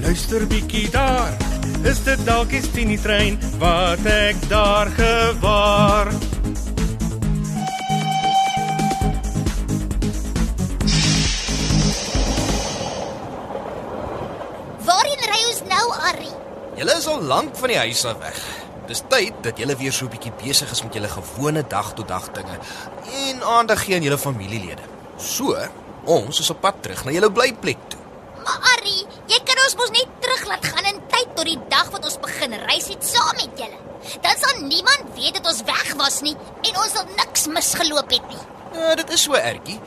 luister bietjie daar. Is dit dalk die Tini trein wat ek daar gewaar? Waarheen ry ons nou, Arrie? Julle is al lank van die huis af weg. Dis tyd dat julle weer so 'n bietjie besig is met julle gewone dag-tot-dag dinge en aandag gee aan julle familielede. So, ons is op pad terug na julle blyplek toe. Maar Arrie, jy kan ons mos net terug laat gaan in tyd tot die dag wat ons begin reis het saam met julle. Dan sal niemand weet dat ons weg was nie en ons sal niks misgeloop het nie. Ja, dit is so ertjie.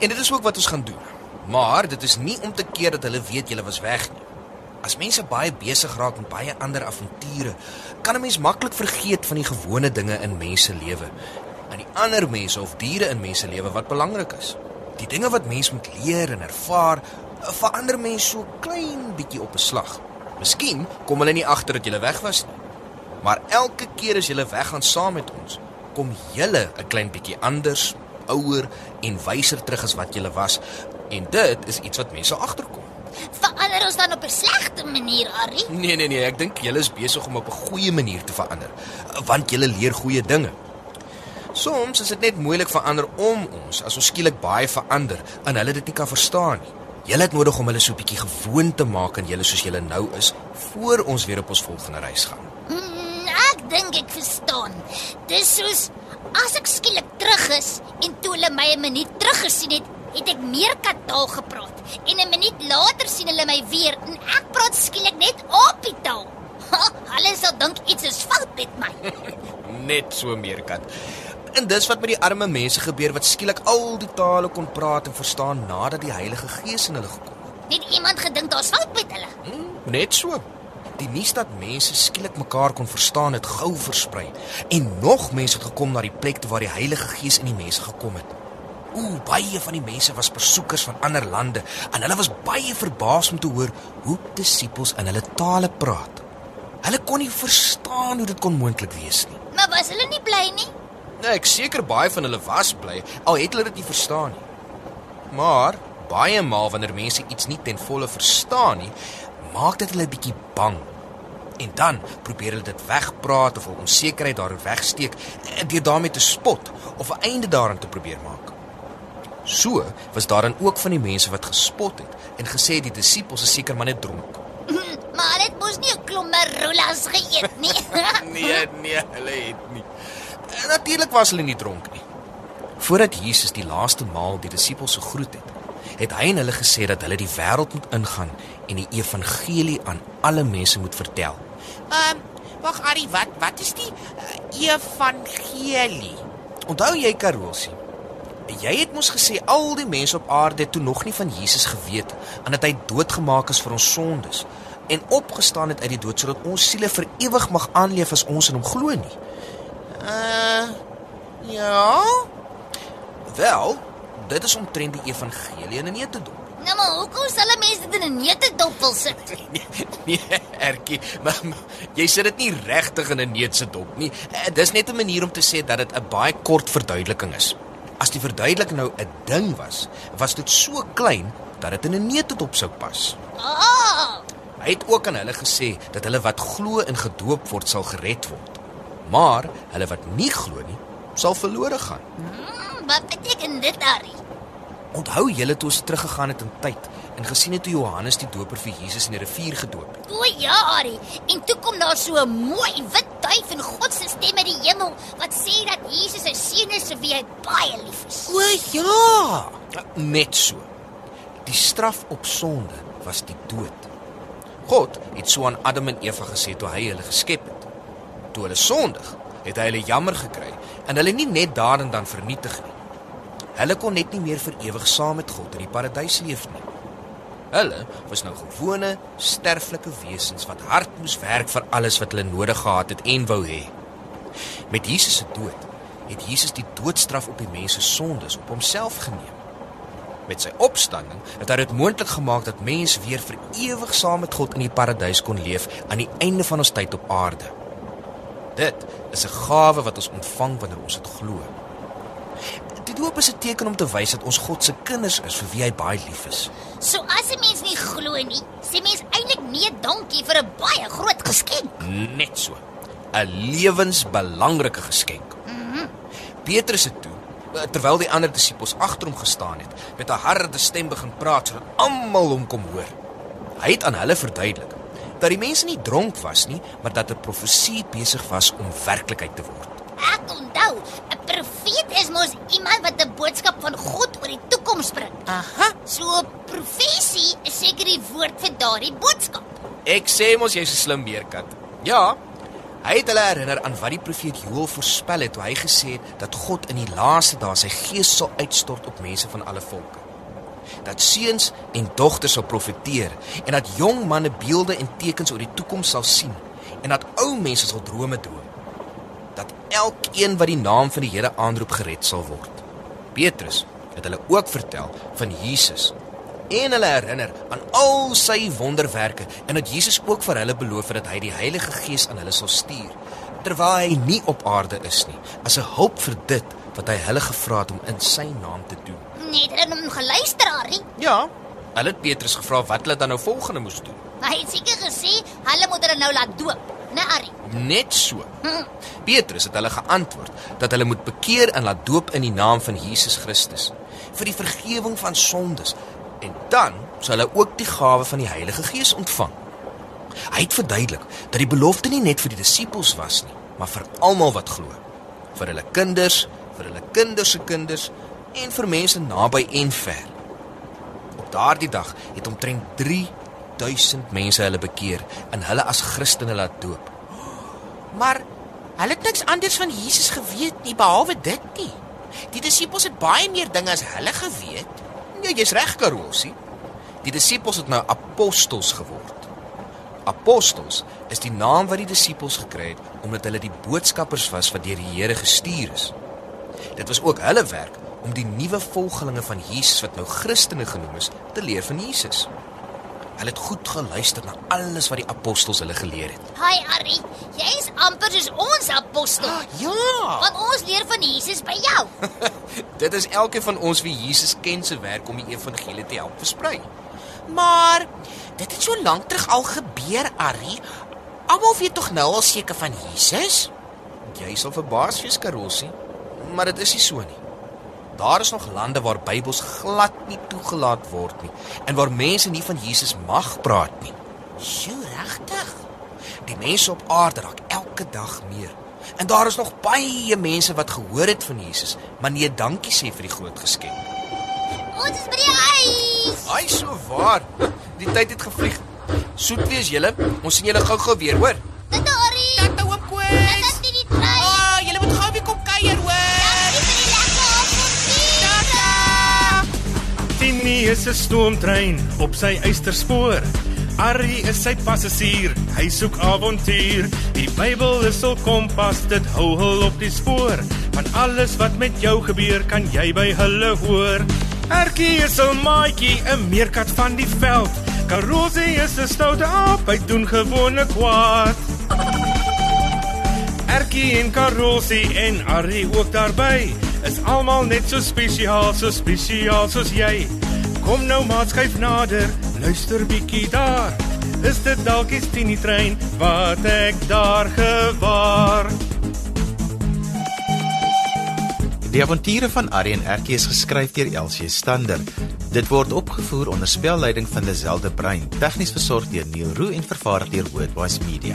En dit is ook wat ons gaan doen. Maar dit is nie om te keer dat hulle weet julle was weg nie. As mense baie besig raak met baie ander avonture, kan 'n mens maklik vergeet van die gewone dinge in mense lewe. En die ander mense of diere in mense lewe wat belangrik is. Die dinge wat mens moet leer en ervaar, verander mens so klein bietjie op 'n slag. Miskien kom hulle nie agter dat jy weg was nie. Maar elke keer as jy weggaan saam met ons, kom jy 'n klein bietjie anders, ouer en wyser terug as wat jy was. En dit is iets wat mense agterkom. Verander ons dan op 'n slegte manier, Arrie? Nee nee nee, ek dink julle is besig om op 'n goeie manier te verander, want julle leer goeie dinge. Soms is dit net moeilik verander om ons as ons skielik baie verander en hulle dit nie kan verstaan nie. Julle het nodig om hulle so 'n bietjie gewoon te maak aan julle soos julle nou is voor ons weer op ons volgende reis gaan. Hmm, ek dink ek verstaan. Dis soos as ek skielik terug is en toe hulle my 'n minuut terug gesien het, het ek meer kataal gepraat. En 'n minuut later sien hulle my weer en ek praat skielik net op die taal. Ha, hulle sal dink iets is fout met my. Net so meerkat. En dis wat met die arme mense gebeur wat skielik al die tale kon praat en verstaan nadat die Heilige Gees in hulle gekom het. Het iemand gedink daar's fout met hulle? Hmm, net so. Die nuus dat mense skielik mekaar kon verstaan het gou versprei en nog mense het gekom na die plek waar die Heilige Gees in die mense gekom het. Ooh, baie van die mense was besoekers van ander lande en hulle was baie verbaas om te hoor hoe disippels in hulle tale praat. Hulle kon nie verstaan hoe dit kon moontlik wees nie. Maar was hulle nie bly nie? Nee, ek seker baie van hulle was bly, al het hulle dit nie verstaan nie. Maar baie maal wanneer mense iets nie ten volle verstaan nie, maak dit hulle bietjie bang. En dan probeer hulle dit wegpraat of 'n onsekerheid daarin wegsteek deur daarmee te spot of 'n einde daaraan te probeer maak. So was daar dan ook van die mense wat gespot het en gesê die disippels is seker maar net dronk. maar het mos nie 'n klomp maroulas geëet nie. nee, nee, hulle het nie. Natuurlik was hulle nie dronk nie. Voordat Jesus die laaste maal die disippels gegroet het, het hy en hulle gesê dat hulle die wêreld moet ingaan en die evangelie aan alle mense moet vertel. Ehm, um, wag Ari, wat wat is die uh, evangelie? Onthou jy Karolsie? Jy het mos gesê al die mense op aarde het toe nog nie van Jesus geweet en dat hy doodgemaak is vir ons sondes en opgestaan het uit die dood sodat ons siele vir ewig mag aanleef as ons in hom glo nie. Uh ja. Wel, dit is omtrent die evangelie in 'n neutedop. nou maar hoekom sal hulle mense dit in 'n neutedop wil sit? Nee, nee, Ertjie, maar, maar jy sit dit nie regtig in 'n neutse dop nie. Eh, Dis net 'n manier om te sê dat dit 'n baie kort verduideliking is. As die verduideliking nou 'n ding was, was dit so klein dat dit in 'n neutedop sou pas. Ah, Hy het ook aan hulle gesê dat hulle wat glo en gedoop word sal gered word. Maar hulle wat nie glo nie, sal verlore gaan. hmm, wat beteken dit, Ari? Onthou julle toe ons teruggegaan het in tyd en gesien het hoe Johannes die Doper vir Jesus in die rivier gedoop het. O ja, Ari. En toe kom daar so 'n mooi wit duif en God se stem uit die hemel wat sê dat Jesus 'n seun is vir wie hy baie lief is. O ja. Net so. Die straf op sonde was die dood. God het so aan Adam en Eva gesê toe hy hulle geskep het. Toe hulle sondig, het hy hulle jammer gekry en hulle nie net daar en dan vernietig nie. Hulle kon net nie meer vir ewig saam met God in die paradys leef nie. Hulle was nou gewone, sterflike wesens wat hard moes werk vir alles wat hulle nodig gehad het en wou hê. Met Jesus se dood het Jesus die doodstraf op die mens se sondes op homself geneem. Met sy opstanding het hy dit moontlik gemaak dat mens weer vir ewig saam met God in die paradys kon leef aan die einde van ons tyd op aarde. Dit is 'n gawe wat ons ontvang wanneer ons dit glo. Die doop is 'n teken om te wys dat ons God se kinders is vir wie hy baie lief is. So as 'n mens nie glo nie, sê mens eintlik nee dankie vir 'n baie groot geskenk. Net so. 'n Lewensbelangrike geskenk. Petrus het toe, terwyl die ander disippels agter hom gestaan het, met 'n harde stem begin praat sodat almal hom kon hoor. Hy het aan hulle verduidelik dat die mense nie dronk was nie, maar dat 'n profesie besig was om werklikheid te word. Ek onthou, 'n profeet is mos iemand wat 'n boodskap van God oor die toekoms bring. Aha. So 'n profesie is seker die woord vir daardie boodskap. Ek sê mos jy's 'n slim beerkat. Ja. Hy het hulle herinner aan wat die profeet Joël voorspel het toe hy gesê het dat God in die laaste dae sy gees sal uitstort op mense van alle volke. Dat seuns en dogters sal profeteer en dat jong manne beelde en tekens oor die toekoms sal sien en dat ou mense sal drome droom. Dat elkeen wat die naam van die Here aanroep gered sal word. Petrus het hulle ook vertel van Jesus en hulle herinner aan al sy wonderwerke en dat Jesus ook vir hulle beloof het dat hy die Heilige Gees aan hulle sal stuur terwyl hy nie op aarde is nie as 'n hulp vir dit wat hy hulle gevra het om in sy naam te doen. Net hulle hom geluister, Ari. Ja, hulle het Petrus gevra wat hulle dan nou volgende moes doen. Hy het seker gesê hulle moet hulle nou laat doop, né, Ari? Net so. Petrus het hulle geantwoord dat hulle moet bekeer en laat doop in die naam van Jesus Christus vir die vergifnis van sondes en dan sal hulle ook die gawe van die Heilige Gees ontvang. Hy het verduidelik dat die belofte nie net vir die disippels was nie, maar vir almal wat glo. Vir hulle kinders, vir hulle kinders se kinders en vir mense naby en ver. Op daardie dag het omtrent 3000 mense hulle bekeer en hulle as Christene laat doop. Maar hulle het niks anders van Jesus geweet nie behalwe dit nie. Die disippels het baie meer dinge as hulle geweet. Ja, jy's reg, Karolsie. Die disippels het nou apostels geword. Apostels is die naam wat die disippels gekry het omdat hulle die boodskappers was wat deur die Here gestuur is. Dit was ook hulle werk om die nuwe volgelinge van Jesus wat nou Christene genoem is, te leer van Jesus. Hulle het goed geluister na alles wat die apostels hulle geleer het. Hi, Ari. Jy is amper soos ons apostel. Ja. Want ons leer van Jesus by jou. Dit is elkeen van ons wie Jesus ken se werk om die evangelie te help versprei. Maar dit het so lank terug al gebeur, Ari. Almal weet tog nou al seker van Jesus? Jy sal verbaas wees, Karolsie, maar dit is nie so nie. Daar is nog lande waar Bybels glad nie toegelaat word nie en waar mense nie van Jesus mag praat nie. Sjoe, regtig? Die mense op aarde raak elke dag meer. En daar is nog baie mense wat gehoor het van Jesus, maar nee, dankie sê vir die groot geskenk. Ons is by die huis. Ai, so waar. Die tyd het gevlieg. Soet wees julle. Ons sien julle gou-gou weer, hoor. Is 'n stoomtrein op sy eysterspoor. Arrie is sy passasier, hy soek avontuur. Die Bybel is sy kompas, dit hou hul op die spoor. Van alles wat met jou gebeur, kan jy by hulle hoor. Erkie is 'n maatjie, 'n meerkat van die veld. Karosie is 'n stoute aap, hy doen gewone kwaad. Erkie en Karosie en Arrie ook daarby is almal net so spesiaal, so spesiaal soos jy. Kom nou maat skuif nader, luister bietjie daar. Is dit dalk die Tini trein wat ek daar gewaar? Die avonture van Arrie en Erkie is geskryf deur Elsie Stander. Dit word opgevoer onder spelleiding van Lazelle de Bruin, tegnies versorg deur Neil Roo en vervaar deur Wordwise Media.